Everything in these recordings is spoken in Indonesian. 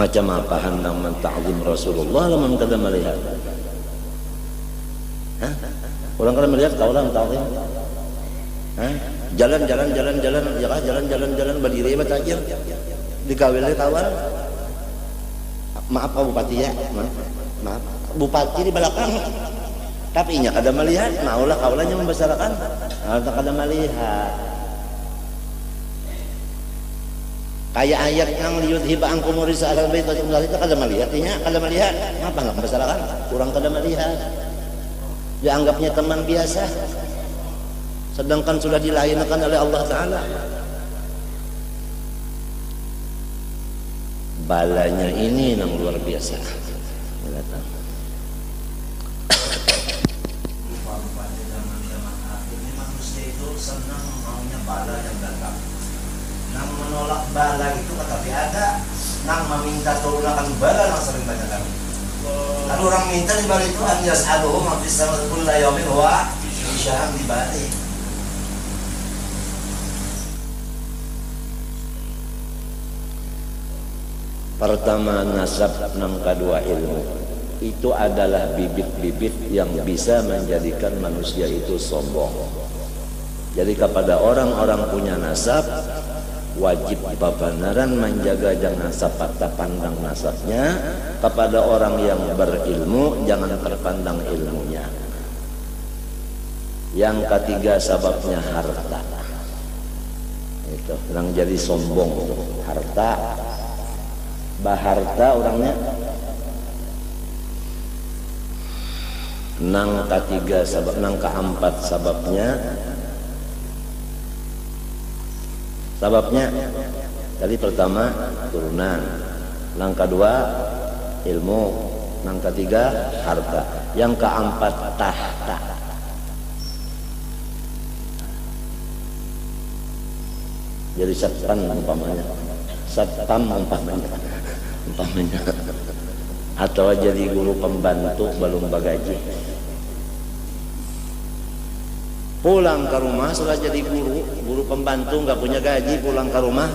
macam apa hendak menta'zim Rasulullah lamun kada melihat? Hah? orang kada melihat kau lah Hah? jalan jalan jalan jalan. Ya jalan jalan jalan. Berdiri mah tajir dikawin kawan maaf Pak Bupati ya. Maaf maaf. Bupati di belakang. Tapi nya kada melihat maulah kaulanya membesarkan. Kada melihat kayak ayat yang liut hiba angkum risa alal bait wa itu kada melihat. Nya kada melihat. Ngapa enggak membesarkan kurang kada melihat. Dianggapnya teman biasa. Sedangkan sudah dilayankan oleh Allah taala. Balanya ini yang luar biasa. Menolak turunkan bala sering banyak kami. Lalu orang minta di balik itu an yas'aluhu ma fis samawati kullu yawmin wa isyaham di balik Pertama nasab nang kedua ilmu. Itu adalah bibit-bibit yang bisa menjadikan manusia itu sombong. Jadi kepada orang-orang punya nasab wajib bebenaran menjaga jangan sapata pandang nasabnya kepada orang yang berilmu jangan terpandang ilmunya. Yang ketiga sebabnya harta. Itu orang jadi sombong harta baharta orangnya nang ketiga sabab nang keempat sababnya sababnya tadi pertama turunan. Nang kedua ilmu. Nang ketiga harta. Yang keempat tahta. Jadi setan umpamanya. Satpam umpamanya. Umpamanya. Atau jadi guru pembantu belum bagaji pulang ke rumah sudah jadi guru. Guru pembantu nggak punya gaji pulang ke rumah.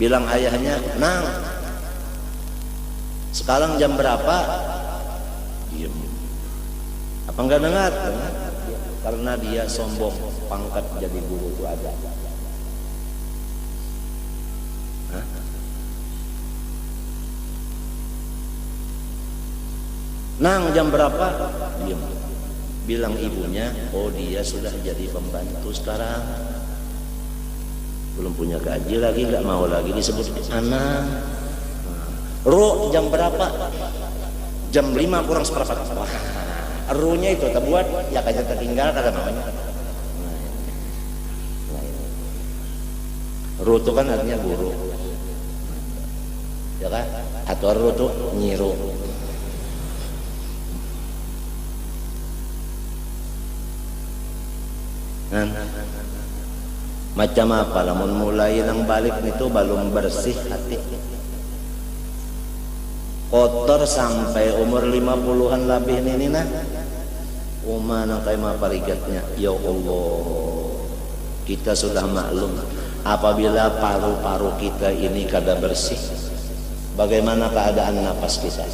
Bilang ayahnya nang sekarang jam berapa? Diem. Apa enggak dengar? Karena dia sombong pangkat jadi guru itu ada. Nang jam berapa? Diam. Bilang ibunya, oh dia sudah jadi pembantu sekarang. Belum punya gaji lagi, nggak mau lagi disebut anak. Ro jam berapa? Jam 5 kurang seperempat. Ru-nya itu terbuat ya kayak tertinggal kata namanya. Ru itu kan artinya guru. Ya kan? Atau ru itu nyiru. Kan? Macam apa lamun mulai nang balik itu belum bersih hati. Kotor sampai umur 50-an lebih ini nah. Uma nang kay maparigatnya. Ya Allah. Kita sudah maklum apabila paru-paru kita ini kada bersih. Bagaimana keadaan napas kita?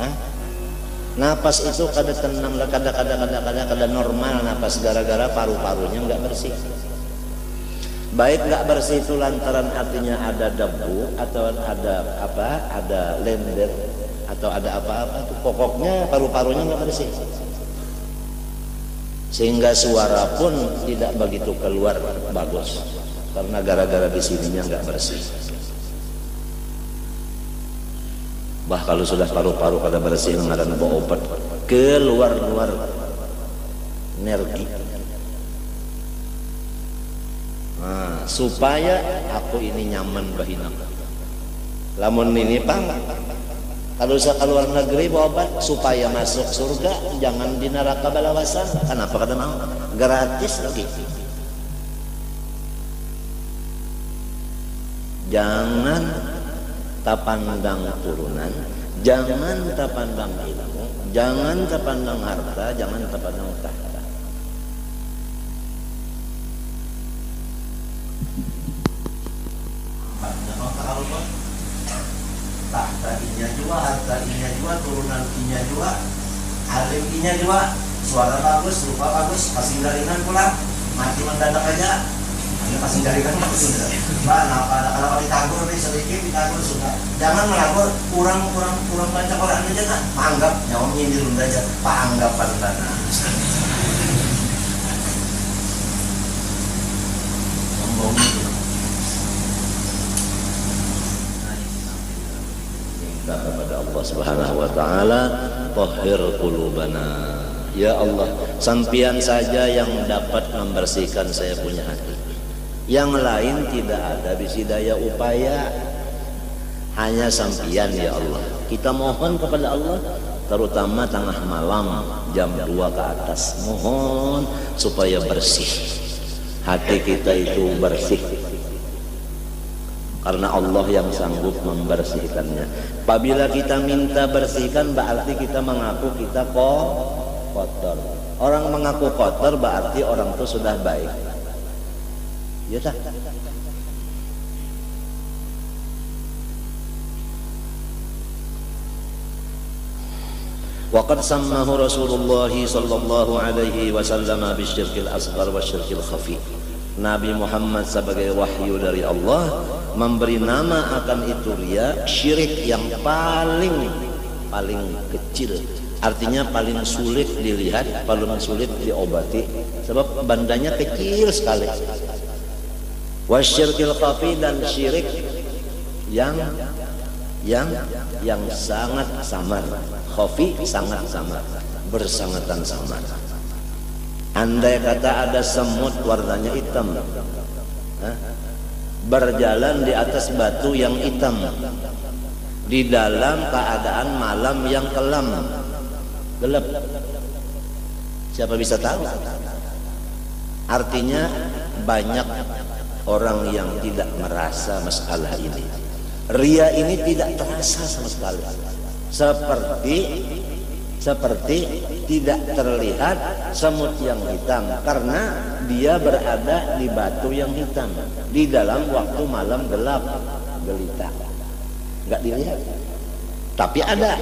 Hah? Napas itu kada tenang, kada kada kada kada kada normal napas gara-gara paru-parunya nggak bersih. Baik nggak bersih itu lantaran artinya ada debu atau ada apa? Ada lender atau ada apa-apa itu pokoknya paru-parunya nggak bersih. Sehingga suara pun tidak begitu keluar bagus karena gara-gara di sininya nggak bersih. Bah kalau sudah paru-paru kada bersih ngaran bawa obat keluar-luar energi. Nah, supaya aku ini nyaman bahina lamun ini pang kalau saya keluar negeri bawa obat supaya masuk surga jangan di neraka balawasan. Kenapa? Kada mau gratis lagi. Jangan tapandang turunan jangan tapandang ilmu jangan tapandang harta jangan tapandang tahta. Tahta inya juga harta inya juga turunan inya juga alim inya juga suara bagus rupa bagus pasti darinan pula mati mendadak aja hanya kasih jaringan masih nah kalau kalau ditagur nih? Sedikit ditagur sudah jangan melabur kurang kurang kurang baca Quran aja kan anggap nyawa nyindir aja. Pak anggapan tanah minta kepada Allah Subhanahu wa taala tahhir qulubana. Ya Allah sampian saja yang dapat membersihkan saya punya hati yang lain tidak ada bisi daya upaya hanya sampian ya Allah kita mohon kepada Allah terutama tengah malam jam 2 ke atas mohon supaya bersih hati kita itu bersih karena Allah yang sanggup membersihkannya. Apabila kita minta bersihkan berarti kita mengaku kita kotor. Orang mengaku kotor berarti orang itu sudah baik Ya tak? وقد سماه رسول الله صلى الله عليه وسلم بالشرك الأصغر والشرك الخفي Nabi Muhammad sebagai wahyu dari Allah memberi nama akan itu ria syirik yang paling paling kecil artinya paling sulit dilihat paling sulit diobati sebab bandanya kecil sekali wasyirkil khafi dan syirik yang yang yang sangat samar. Khafi sangat samar. Bersangatan samar. Andai kata ada semut warnanya hitam berjalan di atas batu yang hitam di dalam keadaan malam yang kelam. Gelap. Siapa bisa tahu? Artinya banyak orang yang tidak merasa masalah ini. Ria ini tidak terasa sama sekali. Seperti seperti tidak terlihat semut yang hitam karena dia berada di batu yang hitam di dalam waktu malam gelap gelita. Nggak dilihat. Tapi ada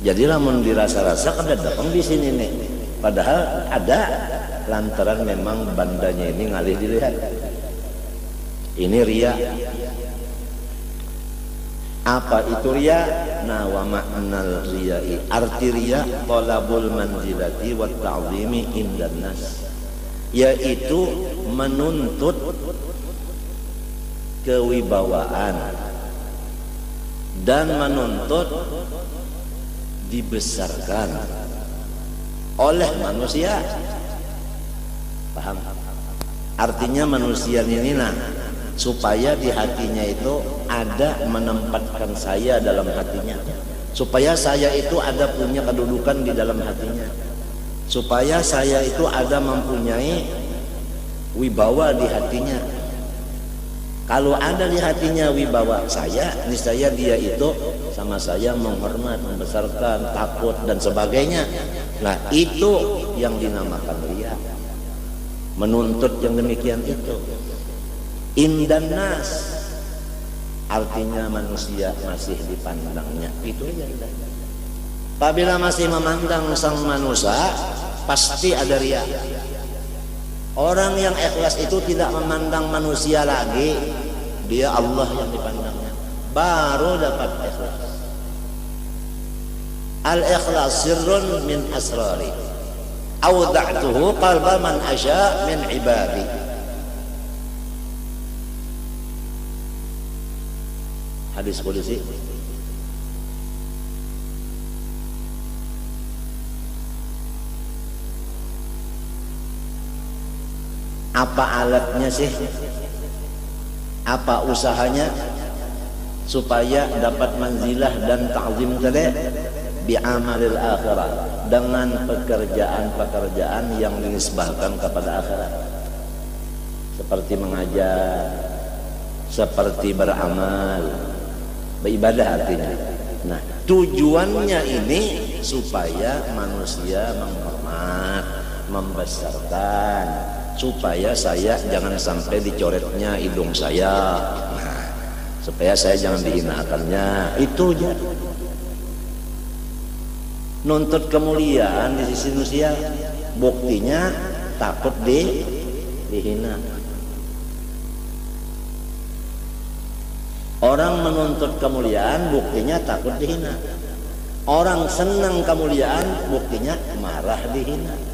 jadi lamun dirasa-rasa kan datang di sini nih. Padahal ada lantaran memang bandanya ini ngalih dilihat. Ini ria. Apa itu ria? Nah wa ma'nal riyai arti ria talabul manzilati wa ta'zimi indan nas. Yaitu menuntut kewibawaan dan menuntut dibesarkan oleh manusia. Paham? Artinya manusia ini nah supaya di hatinya itu ada menempatkan saya dalam hatinya. Supaya saya itu ada punya kedudukan di dalam hatinya. Supaya saya itu ada mempunyai wibawa di hatinya kalau ada di hatinya wibawa saya niscaya dia itu sama saya menghormat membesarkan takut dan sebagainya. Nah itu yang dinamakan ria. Menuntut yang demikian itu. Indan nas. Artinya manusia masih dipandangnya. Itu aja apabila masih memandang sang manusia pasti ada ria orang yang ikhlas itu tidak memandang manusia lagi dia Allah yang dipandangnya. Baru dapat ikhlas. Al ikhlas sirrun min asrari. Awda'tuhu qalba man asya min ibadi. Hadis polisi apa alatnya sih? Apa usahanya? Supaya dapat manzilah dan ta'zim tadi amalil akhirat dengan pekerjaan-pekerjaan yang dinisbahkan kepada akhirat. Seperti mengajar. Seperti beramal. Beribadah artinya. Nah tujuannya ini supaya manusia menghormat membesarkan supaya saya jangan sampai dicoretnya hidung saya. Nah, supaya saya jangan dihinakannya. Itu aja. Nuntut kemuliaan di sisi manusia buktinya takut di dihina. Orang menuntut kemuliaan buktinya takut dihina. Orang senang kemuliaan buktinya marah dihina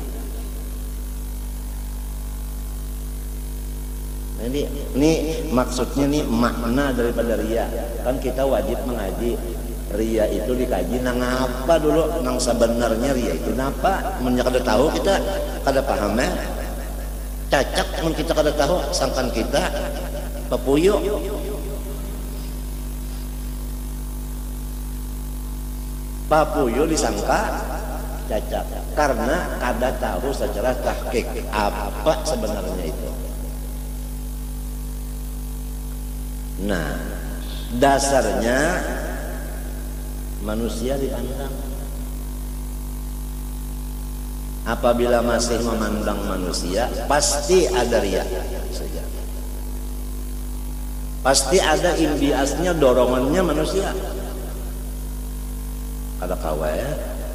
ini ini maksudnya nih makna daripada ria. Kan kita wajib mengaji. Ria itu dikaji nang apa dulu? Nang sebenarnya ria itu napa men kada tahu kita kada paham ya cacak mun kita kada tahu sangkan kita. Pepuyo papuyo disangka cacat karena kada tahu secara tahqiq apa sebenarnya itu Nah, dasarnya manusia dipandang. Apabila masih memandang manusia, pasti ada ria saja. Pasti ada imbiasnya, dorongannya manusia. Ada kawai,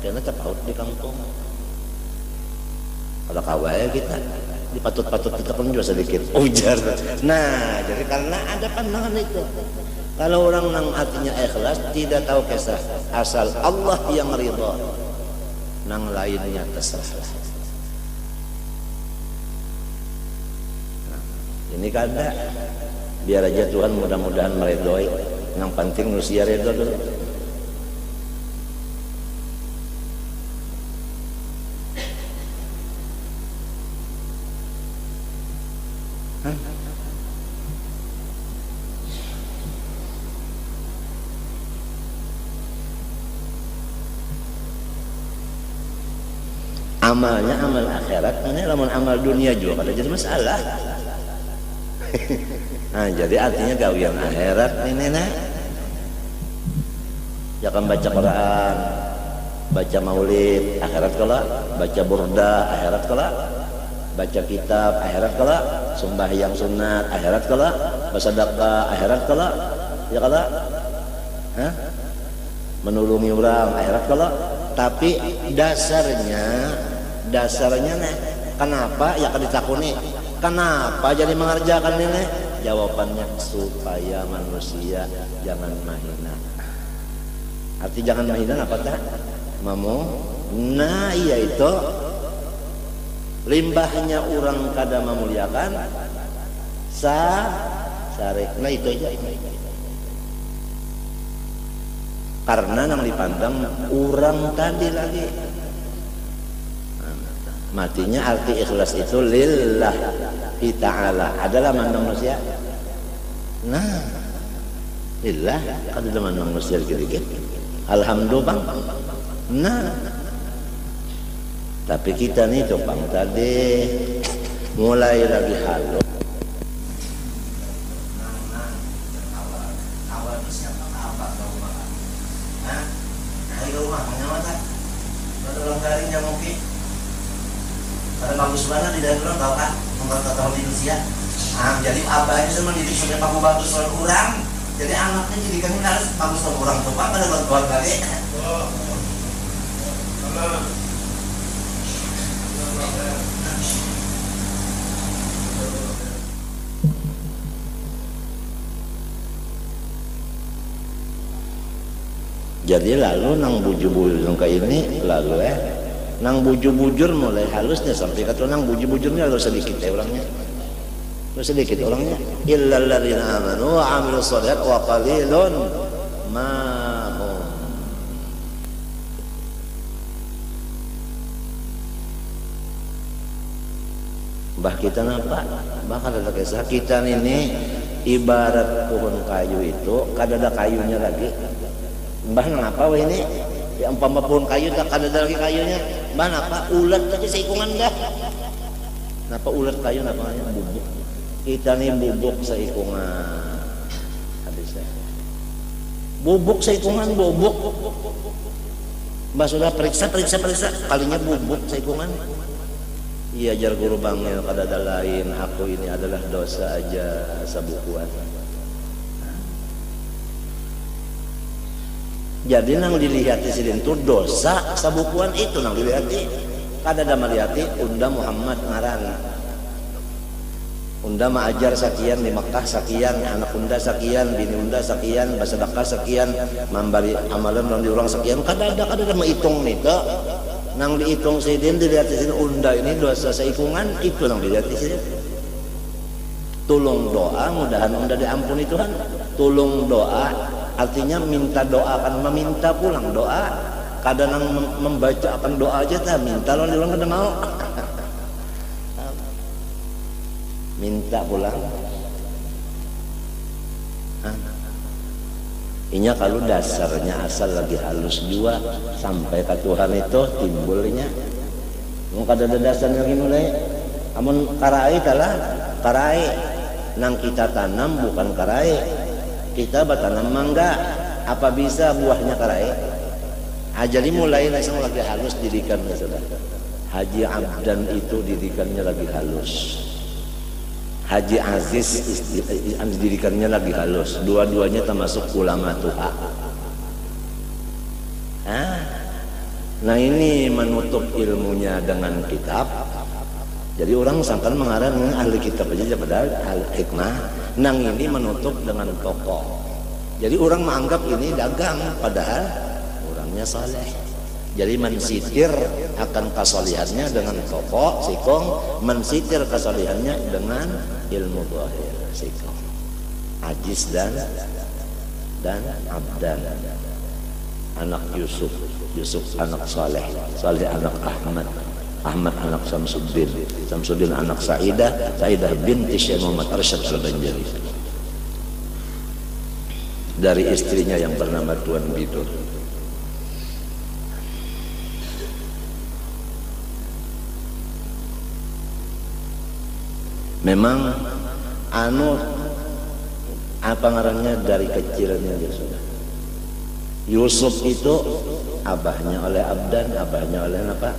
karena terpaut di kampung. Ada kawai kita dipatut-patut kita pun juga sedikit. Ujar. Nah jadi karena ada pandangan itu. Kalau orang nang hatinya ikhlas tidak tahu kisah asal Allah yang ridha. Nang lainnya terserah. Nah, ini kada biar aja Tuhan mudah-mudahan meridhoi. Yang penting manusia ridho dulu amalnya amal akhirat ini lamun amal dunia juga kada jadi masalah. Nah jadi artinya gawian akhirat ini nah jangan baca Quran baca maulid akhirat kala baca burda akhirat kala baca kitab akhirat kala sembahyang sunat akhirat kala bersedekah akhirat kala ya kala Hah? menolongi orang akhirat kala. Tapi dasarnya dasarnya nih kenapa? Ya kan ditakuni. Kenapa jadi mengerjakan ini? Jawabannya supaya manusia jangan mahina arti jangan mahina apa tak mamu? Nah iya itu limbahnya orang kada memuliakan sa sare nah itu aja. Karena yang dipandang orang tadi lagi. Matinya arti ikhlas itu lillah ta'ala adalah mana manusia. Nah lillah adalah mana manusia dikit alhamdulillah nah tapi kita nih bang tadi mulai lagi halus bagus banget di dalam tahu kan nomor tahun di Indonesia nah, jadi abahnya itu mendidik sampai paku bagus soal kurang? Jadi anaknya jadi kami harus bagus kurang coba pada bantuan kali jadi lalu nang buju-buju kayak ini lalu eh. Nang bujur-bujur mulai halusnya sampai kata nang bujur-bujurnya harus sedikit ya orangnya. Harus sedikit orangnya. Illal ladzina amanu wa amilus shalihat wa qalilun ma Mbah kita napa? Bahkan ada kisah. Kita ini ibarat pohon kayu itu kada ada kayunya lagi. Mbah ngapa wah ini? Ya umpama pohon kayu tak kada ada lagi kayunya. Mana pak ulat aja seikungan dah? Napa ulat kayu napa bubuk. Kita nih bubuk seikungan. Habisnya bubuk seikungan bubuk. Mbak sudah periksa periksa periksa. Kalinya bubuk seikungan Iya jar guru bangil kada ada lain aku ini adalah dosa aja sabukuan. Jadi nang dilihat di sini itu dosa sabukuan itu nang dilihat kada ada melihat unda Muhammad ngaran. Unda ajar sekian di Mekah sekian anak unda sekian bini unda sekian basadakah sekian memberi amalan nang diurang sekian kada ada kada ada menghitung nih nang dihitung sidin dilihat di sini unda ini dosa seikungan itu nang dilihat di sini. Tolong doa mudahan unda diampuni Tuhan. Tolong doa artinya minta doa akan meminta pulang doa. Kadang membaca akan doa aja tak minta lo orang kada mau. Minta pulang Inya kalau dasarnya asal lagi halus jua sampai ke Tuhan itu timbulnya. Mau kada ada dasarnya lagi mulai. Amun karai kalah karai nang kita tanam bukan karai. Kita bertanam mangga. Apa bisa buahnya karai? Ah, mulai langsung lagi halus didikan saudara. Haji Abdan itu didikannya lagi halus. Haji Aziz dirikannya lagi halus. Dua-duanya termasuk ulama tua nah ini menutup ilmunya dengan kitab. Jadi orang sangkan mengarang ahli kitab aja padahal ahli hikmah. Nang ini menutup dengan toko jadi orang menganggap ini dagang padahal orangnya saleh jadi mensitir akan kesolihannya dengan toko sikong mensitir kesolihannya dengan ilmu zahir sikong. Ajis dan dan Abdan. Anak Yusuf Yusuf anak Saleh Saleh anak Ahmad Ahmad anak Samsuddin Samsuddin anak Sa'idah Sa'idah binti Syekh Muhammad Arsyad Al-Banjari dari istrinya yang bernama Tuan Bidur memang anu apa ngarannya dari kecilnya dia sudah Yusuf itu abahnya oleh Abdan abahnya oleh apa?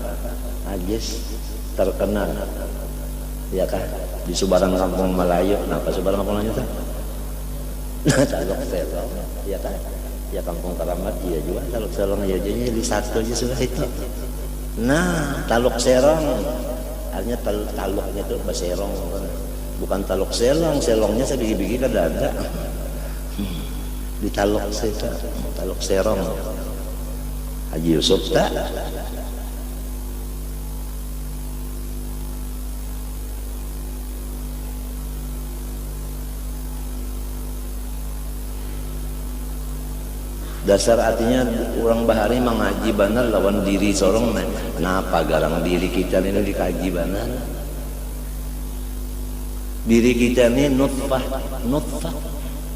Ajis terkenal. Ya kan di Subarang Kampung Melayu. Kenapa Subarang Kampung Melayu nah talok selong. Ya kan ya Kampung Karamat iya juga. Talok selong ya jadi di satu aja sudah itu. Nah talok serong artinya tal taluknya itu baserong bukan taluk selong selongnya saya bigi-bigi kan ada. Di taluk saya taluk serong. Haji Yusuf tak dasar artinya orang bahari mengaji benar lawan diri sorong kenapa garang diri kita ini dikaji benar diri kita ini nutfah nutfah.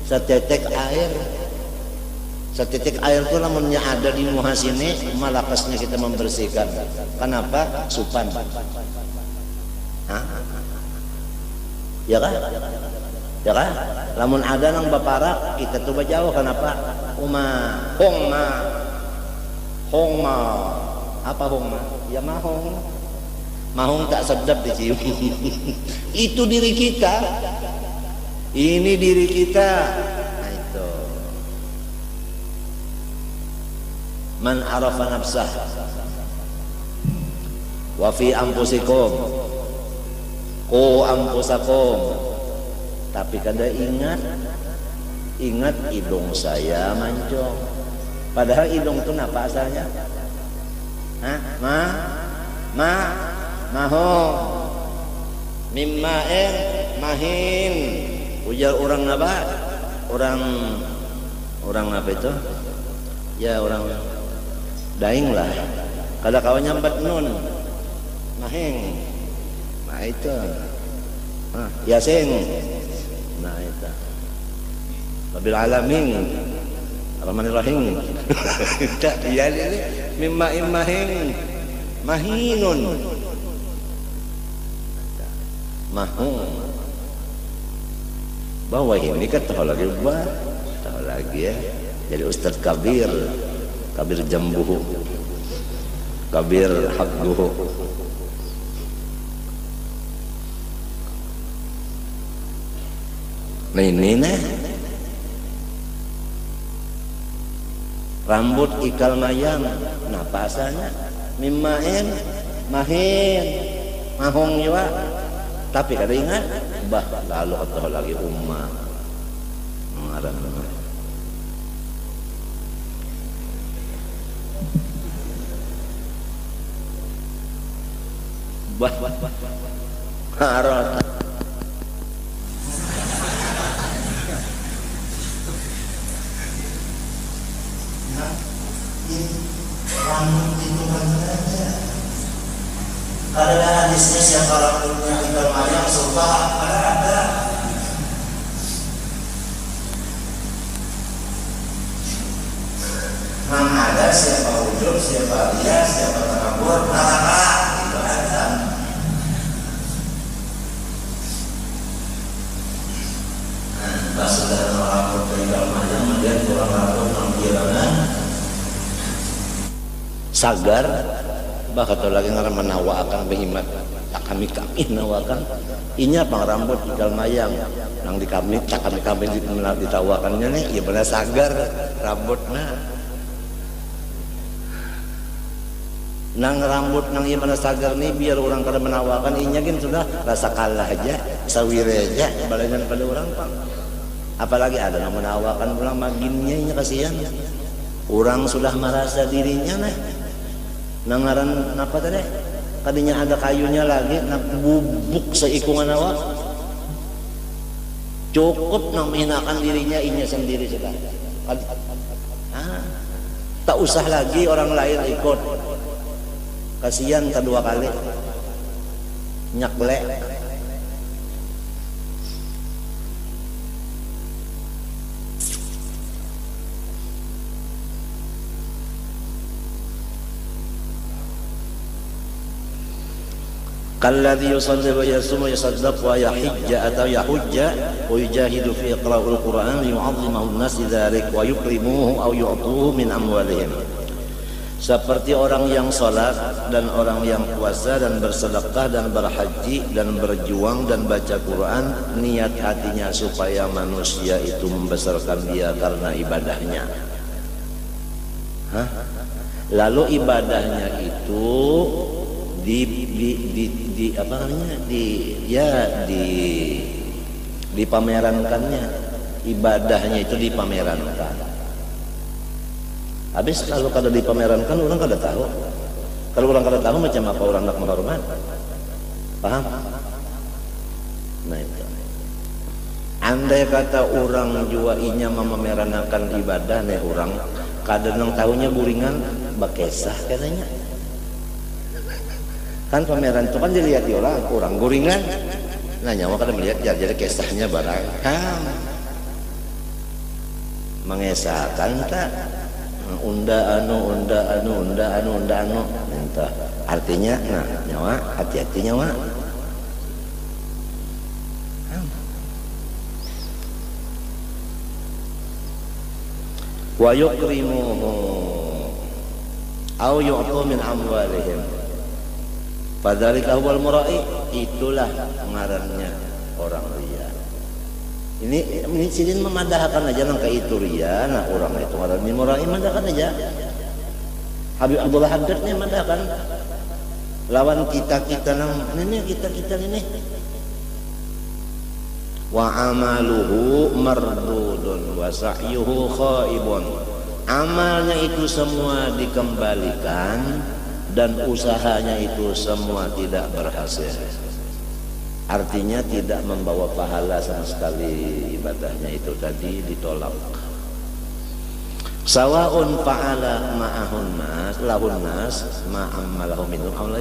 Setetek air. Setetek air itu namanya ada di muha sini malakasnya kita membersihkan. Kenapa? Supan. Hah? ya kan ya kan? Lamun ada nang baparak kita coba jauh kenapa? Uma hongma. Hongma. Apa hongma? Ya mahong. Mahong tak sedap dicium itu diri kita. Ini diri kita. Nah itu. Man arafa nafsah. Wa fi anfusikum. Ku anfusakum tapi kada ingat ingat hidung saya mancong padahal hidung itu apa asalnya? Hah? ma? Ma? Maho? Mimma eh mahin. Ujar orang apa? Orang orang apa itu? Ya orang daing lah. Kalau kau nyambat nun. Mahing. Nah itu. Ah, yasin nah itu. Rabbil alamin. Rahmanir Rahim tak ya ini mimma imahin mahinun. Mahun. Bahwa ini kan tahu lagi buat tahu lagi ya. Jadi Ustadz Kabir. Kabir Jambuhu. Kabir Habguhu ini nih rambut ikal mayang nah pasanya mimain mahin mahong juga tapi kada ingat bah lalu atau lagi umat mengarang bah bah bah harot Ada hadisnya siapa rambutnya tinggal mayang suka ada ada. Mana ada siapa ujung, siapa dia, siapa takabur, neraka itu ada. Nah, sudah rambut tinggal mayang, kemudian kurang rambut mengkirangan sagar bah atau lagi ngaran menawakan behimat kami kami nawakan inya pang rambut ikal mayang nang di kami tak kami kami ditawakannya nih ya benar sagar rambutnya. Nang rambut nang iya benar sagar nih biar orang kada menawakan inya kan sudah rasa kalah aja sawire aja balajan pada orang pang. Apalagi ada yang menawakan pulang maginnya inya kasihan. Orang sudah merasa dirinya nah nangaran apa tadi? Tadinya ada kayunya lagi nak bubuk seikungan awak. Cukup nak menghinakan dirinya inya sendiri sudah. Ah, tak usah lagi orang lain ikut. Kasihan kedua kali. Nyakle kalladhi yusalli wa yasum wa yasaddaq wa yahijja atau yahujja wa yujahidu fi iqra'ul Qur'an yu'azzimahu an-nas dzalik wa yukrimuhu aw yu'tuhu min amwalihim seperti orang yang salat dan orang yang puasa dan bersedekah dan berhaji dan berjuang dan baca Quran niat hatinya supaya manusia itu membesarkan dia karena ibadahnya Hah? lalu ibadahnya itu di di di, di apa namanya? Di ya di dipamerankannya ibadahnya itu dipamerankan habis kalau kada dipamerankan orang kada tahu. Kalau orang kada tahu macam apa orang nak menghormat? Paham? Nah itu. Andai kata orang jua inya memamerankan ibadah nih orang kadang tahunya buringan bakesah katanya kan pameran itu kan dilihat orang kurang guringan nah nyawa kan melihat ya, jadi kisahnya barang. Kan. Mengesahkan tak? Unda anu unda anu unda anu unda anu. Entah artinya nah nyawa hati-hati nyawa. Wa yukrimuhu. Au yu'tu min amwalihim Fadzalika huwal murai itulah ngarannya orang ria. Ini ini sidin memadahkan aja nang ke itu ria, nah orang itu ngarannya murai madahkan aja. Habib Abdullah Haddad nih madahkan lawan kita kita nang ini kita kita ini. Wa amaluhu mardudun wa sa'yuhu khaibun. Amalnya itu semua dikembalikan dan usahanya itu semua tidak berhasil. Artinya tidak membawa pahala sama sekali ibadahnya itu tadi ditolak. Sawaun fa'ala ma'ahun nas lahun nas ma'ammalahum minhum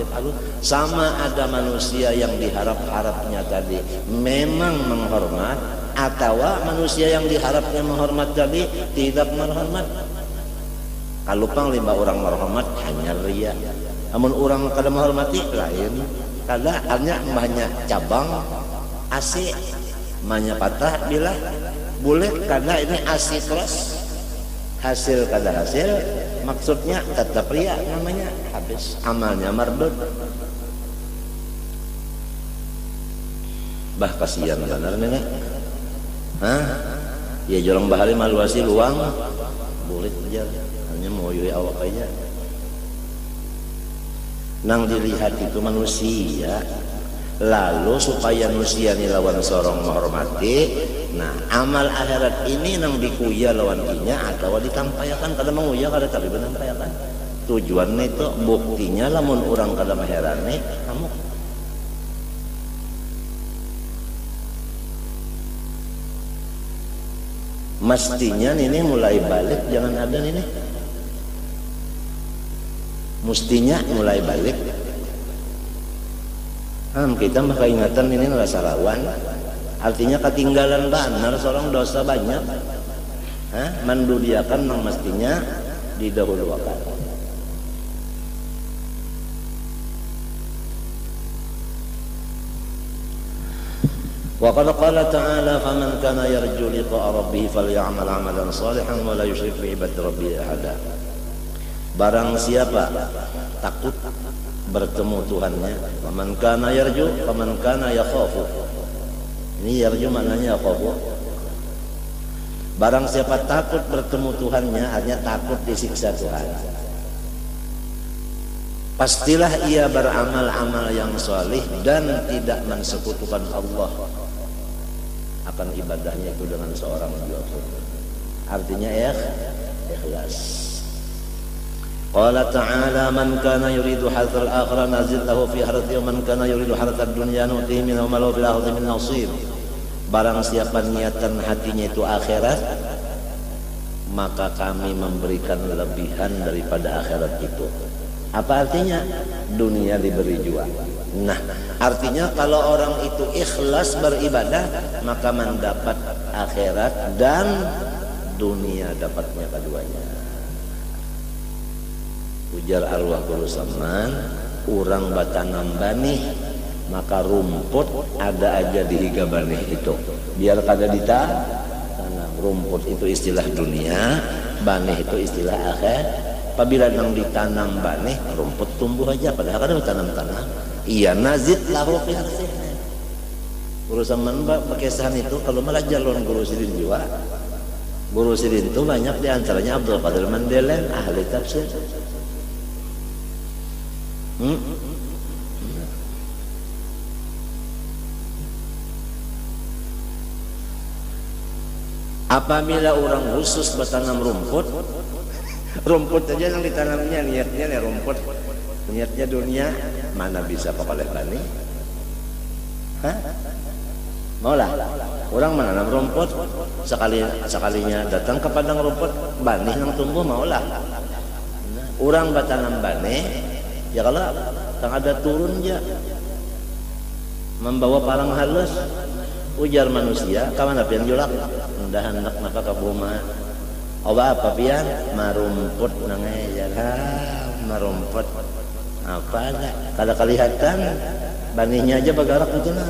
sama ada manusia yang diharap-harapnya tadi memang menghormat atau manusia yang diharapnya menghormat tadi tidak menghormat. Kalau pang lima orang menghormat hanya ria namun orang kada menghormati lain. Kada hanya banyak cabang AC banyak patah bila boleh karena ini AC terus hasil kada hasil maksudnya tetap ria namanya habis amalnya mardud. Bah kasihan benar nenek Hah? Ya jorong bahari maluasi luang boleh aja. Hanya mau yui awak aja nang dilihat itu manusia. Lalu supaya manusia ini lawan sorong menghormati nah amal akhirat ini nang dikuya lawan inya atau ditampayakan kada menguya kada tapi menampayakan. Tujuan itu buktinya lamun orang kada nih kamu mestinya ini mulai balik jangan ada ini mestinya mulai balik hmm, kita maka ingatan ini rasa lawan artinya ketinggalan benar seorang dosa banyak Hah? menduliakan yang mestinya didahulukan وقد قال تعالى فمن كان يرجو لقاء ربه فليعمل عملا صالحا ولا يشرك بعبادة ربه أحدا Barang siapa takut bertemu Tuhannya, faman kana yarju, faman kana yakhafu. Ini yarju maknanya yakhafu. Barang siapa takut bertemu Tuhannya, hanya takut disiksa Tuhan. Pastilah ia beramal-amal yang solih dan tidak mensekutukan Allah akan ibadahnya itu dengan seorang pun. Artinya ya ikhlas. Qala ta'ala man kana yuridu harthal akhirah nazid fi harthi wa man kana yuridu harthad dunya nutihi min wa lahu fil akhirati min nasib. Barang siapa niatan hatinya itu akhirat maka kami memberikan lebihan daripada akhirat itu. Apa artinya? Dunia diberi jual. Nah, artinya kalau orang itu ikhlas beribadah, maka mendapat akhirat dan dunia dapatnya keduanya. Ujar arwah guru saman, orang batanam banih, maka rumput ada aja di higa banih itu. Biar kada dita tanam rumput itu istilah dunia, banih itu istilah akhir. Apabila nang ditanam banih, rumput tumbuh aja padahal kada tanam-tanam iya nazid lahu fi urusan manba pakesan itu kalau malah jalur guru sirin juga guru sirin itu banyak di antaranya Abdul Qadir Mandelen ahli tafsir hmm? apabila orang khusus bertanam rumput rumput aja yang ditanamnya niatnya nih rumput niatnya dunia mana bisa oleh bani Hah? maulah orang menanam rumput sekali sekalinya datang ke padang rumput bani yang tumbuh maulah orang batanam bani ya kalau tak ada turun ya membawa parang halus ujar manusia kawan apa yang julak? Hendak hendak napa ke buma. Oba apa pian? Marumput nangai ya marumput. Apa ada kalau kelihatan banihnya aja bagarak itu lah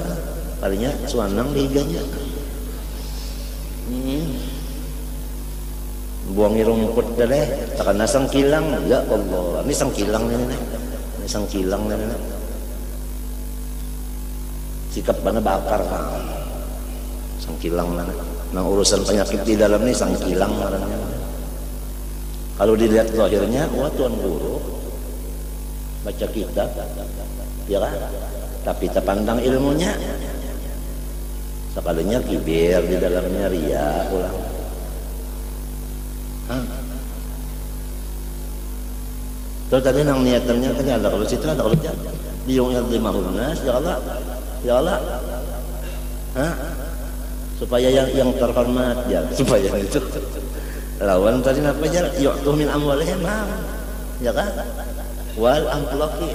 kalinya suanang liganya hmm. buangi rumput deh takkan nasang kilang ya Allah ini sang kilang ini ini sang kilang ini sikap mana bakar kan sang kilang mana nah urusan penyakit di dalam ini sang kilang mana kalau dilihat lahirnya wah tuan guru. Baca kitab. Ya kan? Tapi terpandang ilmunya. Sekalinya kibir di dalamnya ria pulang Terus tadi nang niatannya tadi ada kalau situ ada kalau tidak di yang lima nas ya Allah ya Allah. Hah? supaya yang yang terhormat ya supaya itu. Lawan tadi apa yuk min amwalihim ya kan? Wal amplaki